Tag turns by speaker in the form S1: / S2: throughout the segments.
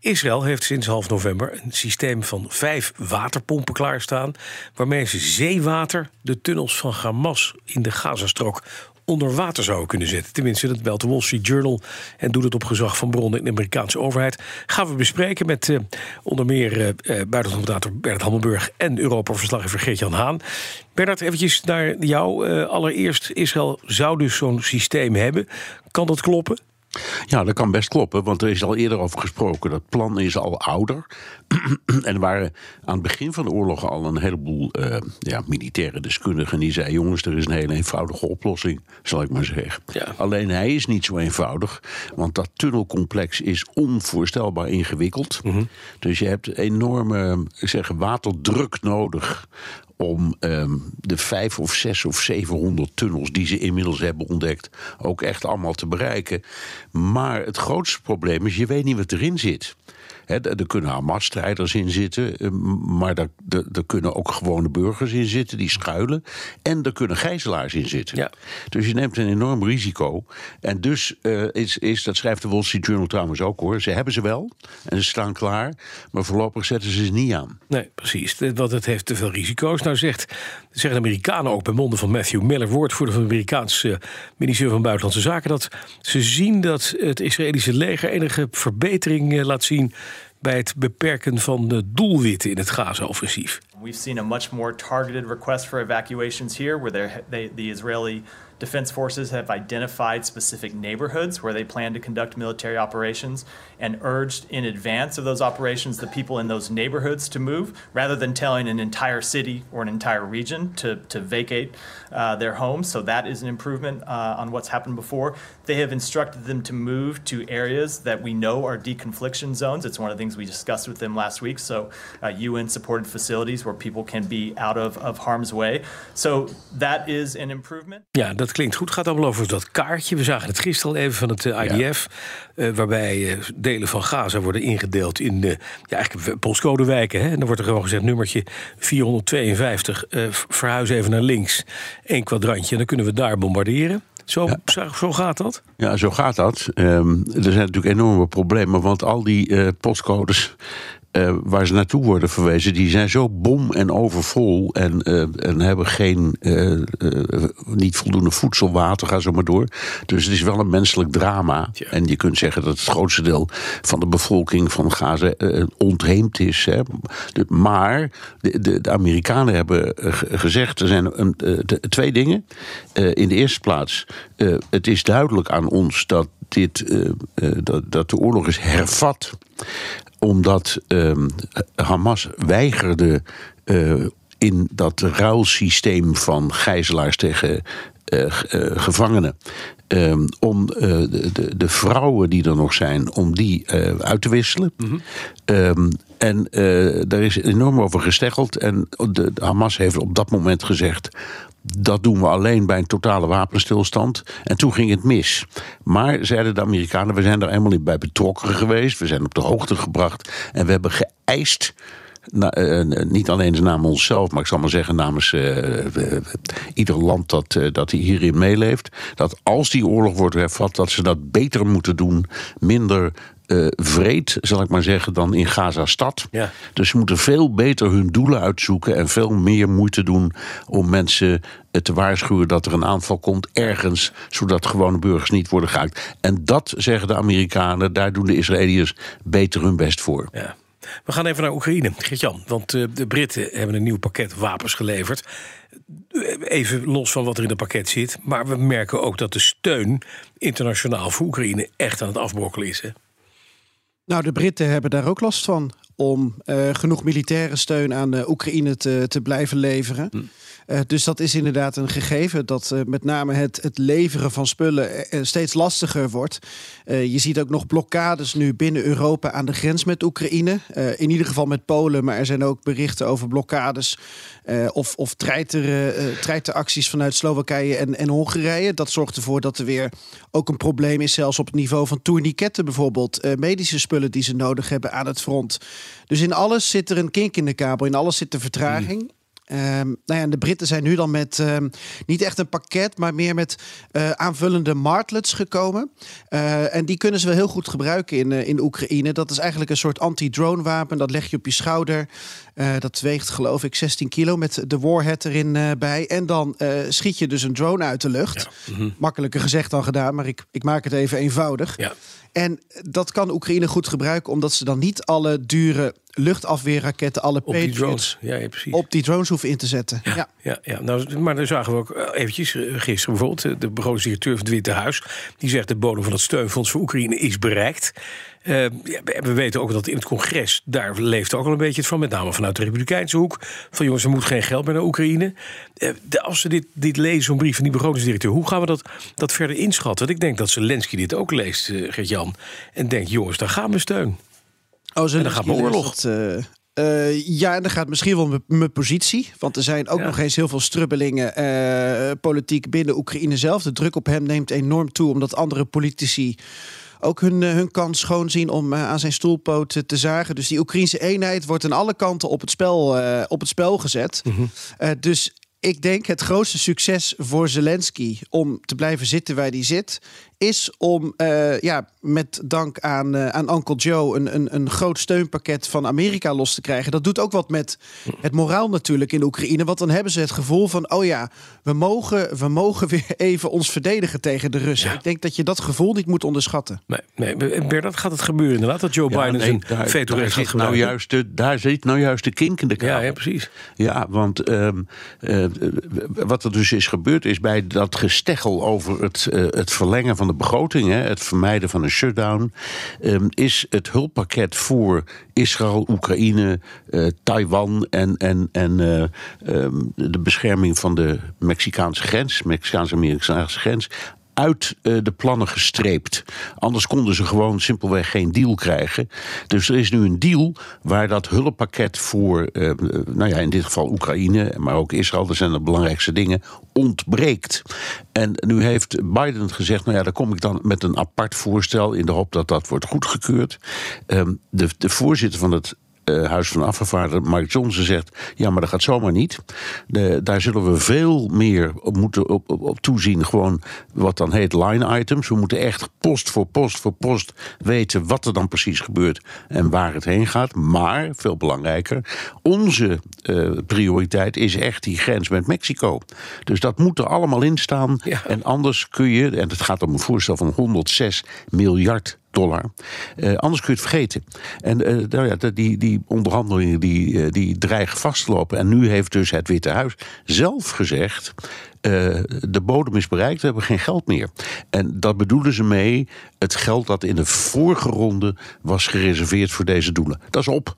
S1: Israël heeft sinds half november een systeem van vijf waterpompen klaarstaan. waarmee ze zeewater de tunnels van Hamas in de Gazastrook onder water zouden kunnen zetten. Tenminste, dat belt de Wall Street Journal en doet het op gezag van bronnen in de Amerikaanse overheid. Gaan we bespreken met eh, onder meer uh, buitenlandcommentator Bernard Hammelburg en Europa-verslaggever Geert-Jan Haan. Bernard, eventjes naar jou. Uh, allereerst, Israël zou dus zo'n systeem hebben. Kan dat kloppen?
S2: Ja, dat kan best kloppen, want er is al eerder over gesproken. Dat plan is al ouder. en er waren aan het begin van de oorlog al een heleboel uh, ja, militaire deskundigen die zeiden: jongens, er is een hele eenvoudige oplossing, zal ik maar zeggen. Ja. Alleen hij is niet zo eenvoudig, want dat tunnelcomplex is onvoorstelbaar ingewikkeld. Mm -hmm. Dus je hebt enorme zeg, waterdruk nodig om um, de vijf of zes of zevenhonderd tunnels die ze inmiddels hebben ontdekt ook echt allemaal te bereiken. Maar het grootste probleem is, je weet niet wat erin zit. He, er kunnen Hamas-strijders in zitten, eh, maar er, er, er, kunnen ook gewone burgers in zitten die schuilen. En er kunnen gijzelaars in zitten. Ja. Dus je neemt een enorm risico. En dus uh, is, is, dat schrijft de Wall Street Journal trouwens ook hoor, ze hebben ze wel en ze staan klaar, maar voorlopig zetten ze ze niet aan.
S1: Nee, precies, want het heeft te veel risico's. Nou zegt, zeggen de Amerikanen ook bij monden van Matthew Miller, woordvoerder van het Amerikaanse ministerie van Buitenlandse Zaken, dat ze zien dat het Israëlische leger enige verbetering laat zien bij het beperken van de doelwitten in het Gaza-offensief.
S3: We've seen a much more targeted request for evacuations here, where they, the Israeli Defense forces have identified specific neighborhoods where they plan to conduct military operations and urged in advance of those operations the people in those neighborhoods to move rather than telling an entire city or an entire region to, to vacate uh, their homes. So that is an improvement uh, on what's happened before. They have instructed them to move to areas that we know are deconfliction zones. It's one of the things we discussed with them last week. So uh, UN supported facilities where people can be out of, of harm's way. So that is an improvement.
S1: Yeah, dat klinkt goed. Het gaat allemaal over dat kaartje. We zagen het gisteren al even van het uh, IDF. Ja. Uh, waarbij uh, delen van Gaza worden ingedeeld in de ja, eigenlijk postcodewijken. Hè? En dan wordt er gewoon gezegd: nummertje 452. verhuis even naar links. Eén kwadrantje. En dan kunnen we daar bombarderen. Zo, ja. zo, gaat dat?
S2: Ja, zo gaat dat. Um, er zijn natuurlijk enorme problemen, want al die uh, postcodes uh, waar ze naartoe worden verwezen, die zijn zo bom en overvol en, uh, en hebben geen, uh, niet voldoende voedsel, water, ga zo maar door. Dus het is wel een menselijk drama. Ja. En je kunt zeggen dat het grootste deel van de bevolking van Gaza ontheemd is. Hè. Maar de, de, de Amerikanen hebben gezegd, er zijn een, twee dingen. in de eerste plaats, het is duidelijk aan ons dat dit, dat, dat de oorlog is hervat omdat um, Hamas weigerde uh, in dat ruilsysteem van gijzelaars tegen uh, uh, gevangenen. Um, om de, de, de, vrouwen die er nog zijn, om die uit te wisselen. Mm -hmm. um, en daar is enorm over gesteggeld. En de, de Hamas heeft op dat moment gezegd: dat doen we alleen bij een totale wapenstilstand. En toen ging het mis. Maar, zeiden de Amerikanen, we zijn er helemaal niet bij betrokken geweest. We zijn op de hoogte gebracht. En we hebben geëist nou, uh, niet alleen namens onszelf, maar ik zal maar zeggen namens uh, ieder land dat, dat hierin meeleeft. Dat als die oorlog wordt hervat, dat ze dat beter moeten doen. Minder uh, vreed, zal ik maar zeggen, dan in Gaza-stad. Ja. Dus ze moeten veel beter hun doelen uitzoeken en veel meer moeite doen om mensen te waarschuwen dat er een aanval komt ergens, zodat gewone burgers niet worden geraakt. En dat zeggen de Amerikanen, daar doen de Israëliërs beter hun best voor.
S1: Ja. We gaan even naar Oekraïne, Geert-Jan. Want uh, de Britten hebben een nieuw pakket wapens geleverd. Even los van wat er in het pakket zit. Maar we merken ook dat de steun internationaal voor Oekraïne echt aan het afbrokkelen is. Hè?
S4: Nou, de Britten hebben daar ook last van om genoeg militaire steun aan Oekraïne te, te blijven leveren. Hm. Uh, dus dat is inderdaad een gegeven dat uh, met name het, het leveren van spullen steeds lastiger wordt. je ziet ook nog blokkades nu binnen Europa aan de grens met Oekraïne. in ieder geval met Polen, maar er zijn ook berichten over blokkades of, of treiter, treiteracties vanuit Slowakije en, en Hongarije. Dat zorgt ervoor dat er weer ook een probleem is, zelfs op het niveau van tourniquetten bijvoorbeeld. medische spullen die ze nodig hebben aan het front. Dus in alles zit er een kink in de kabel, in alles zit er vertraging. Mm. Um, nou ja, de Britten zijn nu dan met ehm, niet echt een pakket, maar meer met uh, aanvullende martlets gekomen. Uh, en die kunnen ze wel heel goed gebruiken in, uh, in Oekraïne. Dat is eigenlijk een soort anti-drone wapen. Dat leg je op je schouder. Dat weegt geloof ik 16 kilo met de Warhead erin bij. En dan schiet je dus een drone uit de lucht. Mhm. Makkelijker gezegd dan gedaan, maar ik, ik maak het even eenvoudig. Ja. En dat kan Oekraïne goed gebruiken, omdat ze dan niet alle dure luchtafweerraketten, alle op die drones, ja, ja, precies. op die drones hoeven in te zetten.
S1: Ja, ja. ja, Nou, maar dan zagen we ook eh, eventjes eh, gisteren bijvoorbeeld de begrotingsdirecteur van het Witte Huis. Die zegt de bodem van het steunfonds voor Oekraïne is bereikt. Uh, we weten ook dat in het congres, daar leeft ook al een beetje het van, met name vanuit de Republikeinse hoek. Van jongens, er moet geen geld meer naar Oekraïne. Uh, als ze dit, dit lezen, zo'n brief van die begrotingsdirecteur, hoe gaan we dat, dat verder inschatten? Want ik denk dat Zelensky dit ook leest, uh, Gert-Jan. En denkt, jongens, daar gaan we steun.
S4: Oh, en dan gaat oorlog. uh, ja, en dan gaat misschien wel mijn positie. Want er zijn ook nog eens heel veel strubbelingen uh, politiek binnen Oekraïne zelf. De druk op hem neemt enorm toe, omdat andere politici ook hun, hun kans schoon zien om aan zijn stoelpoot te zagen. Dus die Oekraïnse eenheid wordt aan alle kanten op het spel, op het spel gezet. Mm dus ik denk het grootste succes voor Zelensky om te blijven zitten waar hij zit, is om uh, ja, met dank aan, uh, aan Uncle Joe een, een, een groot steunpakket van Amerika los te krijgen. Dat doet ook wat met het moraal natuurlijk in Oekraïne. Want dan hebben ze het gevoel van: oh ja, we mogen, we mogen weer even ons verdedigen tegen de Russen. Ik denk dat je dat gevoel niet moet onderschatten.
S1: Nee, nee Bernard, gaat het gebeuren inderdaad dat Joe Biden zijn
S2: daar, veto gaat nou juist de, Daar zit nou juist de kink in de kamer.
S1: Ja, ja, precies.
S2: Ja, want um, uh, wat er dus is gebeurd is bij dat gesteggel over het, het verlengen van de begroting, het vermijden van een shutdown, um, is het hulppakket voor Israël, Oekraïne, uh, Taiwan en, en, en um, de bescherming van de Mexicaanse grens, Mexicaanse-Amerikaanse grens, uit uh, de plannen gestreept. Anders konden ze gewoon simpelweg geen deal krijgen. Dus er is nu een deal waar dat hulppakket voor, uh, nou ja, in dit geval Oekraïne, maar ook Israël, dat zijn de belangrijkste dingen, ontbreekt. En nu heeft Biden gezegd: Nou ja, daar kom ik dan met een apart voorstel in de hoop dat dat wordt goedgekeurd. Um, de, de voorzitter van het uh, Huis van Afgevaardigden, Mike Johnson, zegt: Ja, maar dat gaat zomaar niet. De, daar zullen we veel meer op moeten op, op, op, toezien. Gewoon wat dan heet line items. We moeten echt post voor post voor post weten wat er dan precies gebeurt en waar het heen gaat. Maar, veel belangrijker, onze uh, prioriteit is echt die grens met Mexico. Dus dat moet er allemaal in staan. Ja. En anders kun je, en het gaat om een voorstel van 106 miljard dollar. Uh, anders kun je het vergeten. En uh, nou ja, die, die onderhandelingen die, uh, die dreigen vast te lopen. En nu heeft dus het Witte Huis zelf gezegd... Uh, de bodem is bereikt, we hebben geen geld meer. En dat bedoelen ze mee het geld dat in de vorige ronde was gereserveerd voor deze doelen. Dat is op.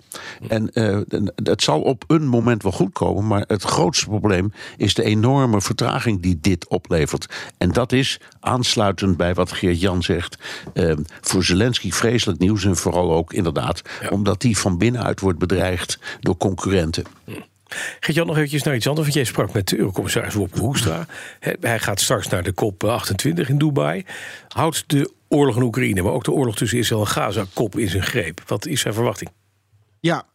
S2: En uh, het zal op een moment wel goed komen, maar het grootste probleem is de enorme vertraging die dit oplevert. En dat is aansluitend bij wat Geert Jan zegt. Uh, voor Zelensky vreselijk nieuws en vooral ook inderdaad ja. omdat die van binnenuit wordt bedreigd door concurrenten.
S1: Geert-Jan, nog eventjes naar iets anders. Want jij sprak met de Eurocommissaris Wopke Hoekstra. Hij gaat straks naar de COP 28 in Dubai. Houdt de oorlog in Oekraïne, maar ook de oorlog tussen Israël en Gaza kop in zijn greep? Wat is zijn verwachting?
S4: Ja,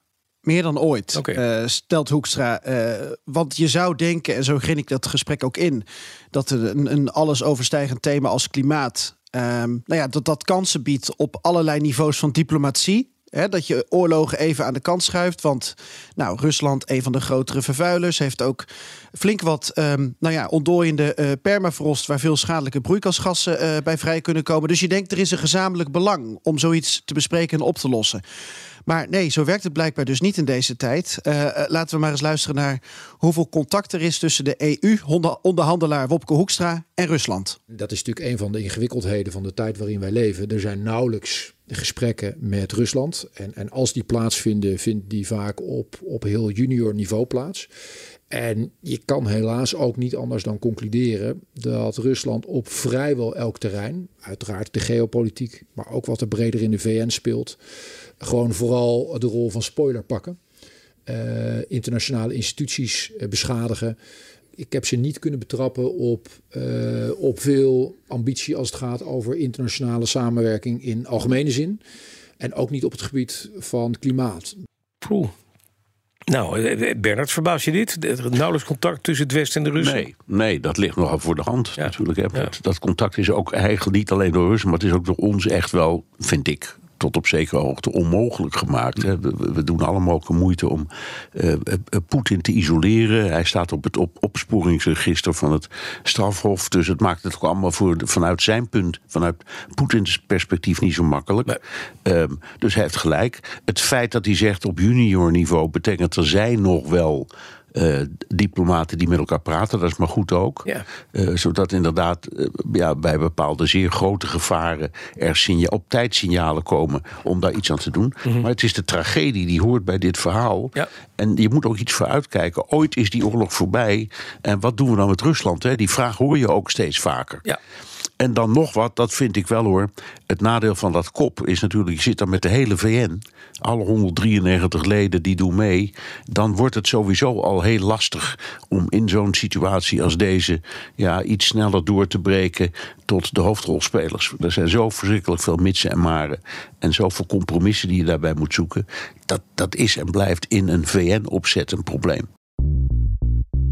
S4: meer dan ooit, okay. uh, stelt Hoekstra. Uh, want je zou denken, en zo ging ik dat gesprek ook in... dat een, een alles overstijgend thema als klimaat... Um, nou ja, dat dat kansen biedt op allerlei niveaus van diplomatie dat je oorlogen even aan de kant schuift. Want nou, Rusland, een van de grotere vervuilers, heeft ook flink wat um, nou ja, ontdooiende uh, permafrost... waar veel schadelijke broeikasgassen uh, bij vrij kunnen komen. Dus je denkt, er is een gezamenlijk belang om zoiets te bespreken en op te lossen. Maar nee, zo werkt het blijkbaar dus niet in deze tijd. Uh, laten we maar eens luisteren naar hoeveel contact er is tussen de EU-onderhandelaar Wopke Hoekstra en Rusland.
S5: Dat is natuurlijk een van de ingewikkeldheden van de tijd waarin wij leven. Er zijn nauwelijks gesprekken met Rusland. En, en als die plaatsvinden, vindt die vaak op, op heel junior niveau plaats. En je kan helaas ook niet anders dan concluderen dat Rusland op vrijwel elk terrein, uiteraard de geopolitiek, maar ook wat er breder in de VN speelt, gewoon vooral de rol van spoiler pakken. Uh, internationale instituties uh, beschadigen. Ik heb ze niet kunnen betrappen op, uh, op veel ambitie als het gaat over internationale samenwerking in algemene zin. En ook niet op het gebied van klimaat.
S1: Poeh. Nou, eh, Bernard, verbaas je dit? Nauwelijks contact tussen het Westen en de Russen?
S2: Nee, nee dat ligt nogal voor de hand ja. natuurlijk. Hè. Dat, dat, contact is ook eigenlijk niet alleen door Russen, maar het is ook door ons echt wel, vind ik, tot op zekere hoogte onmogelijk gemaakt. We, we, doen allemaal moeite om uh, Poetin te isoleren. Hij staat op het op opsporingsregister van het strafhof. Dus het maakt het ook allemaal voor, vanuit zijn punt, vanuit Poetins perspectief niet zo makkelijk. Um, dus hij heeft gelijk. Het feit dat hij zegt op junior niveau betekent dat zij nog wel uh, diplomaten die met elkaar praten. Dat is maar goed ook. Ja. Uh, zodat inderdaad uh, ja, bij bepaalde zeer grote gevaren er op tijd signalen komen om daar iets aan te doen. Mm -hmm. Maar het is de tragedie die hoort bij dit verhaal. Ja. En je moet ook iets voor uitkijken. Ooit is die oorlog voorbij. En wat doen we dan met Rusland? Hè? Die vraag hoor je ook steeds vaker. Ja. En dan nog wat, dat vind ik wel hoor. Het nadeel van dat kop is natuurlijk, je zit dan met de hele VN. Alle 193 leden die doen mee. Dan wordt het sowieso al heel lastig om in zo'n situatie als deze ja, iets sneller door te breken tot de hoofdrolspelers. Er zijn zo verschrikkelijk veel mitsen en maren. En zoveel compromissen die je daarbij moet zoeken. Dat, dat is en blijft in een VN-opzet een probleem.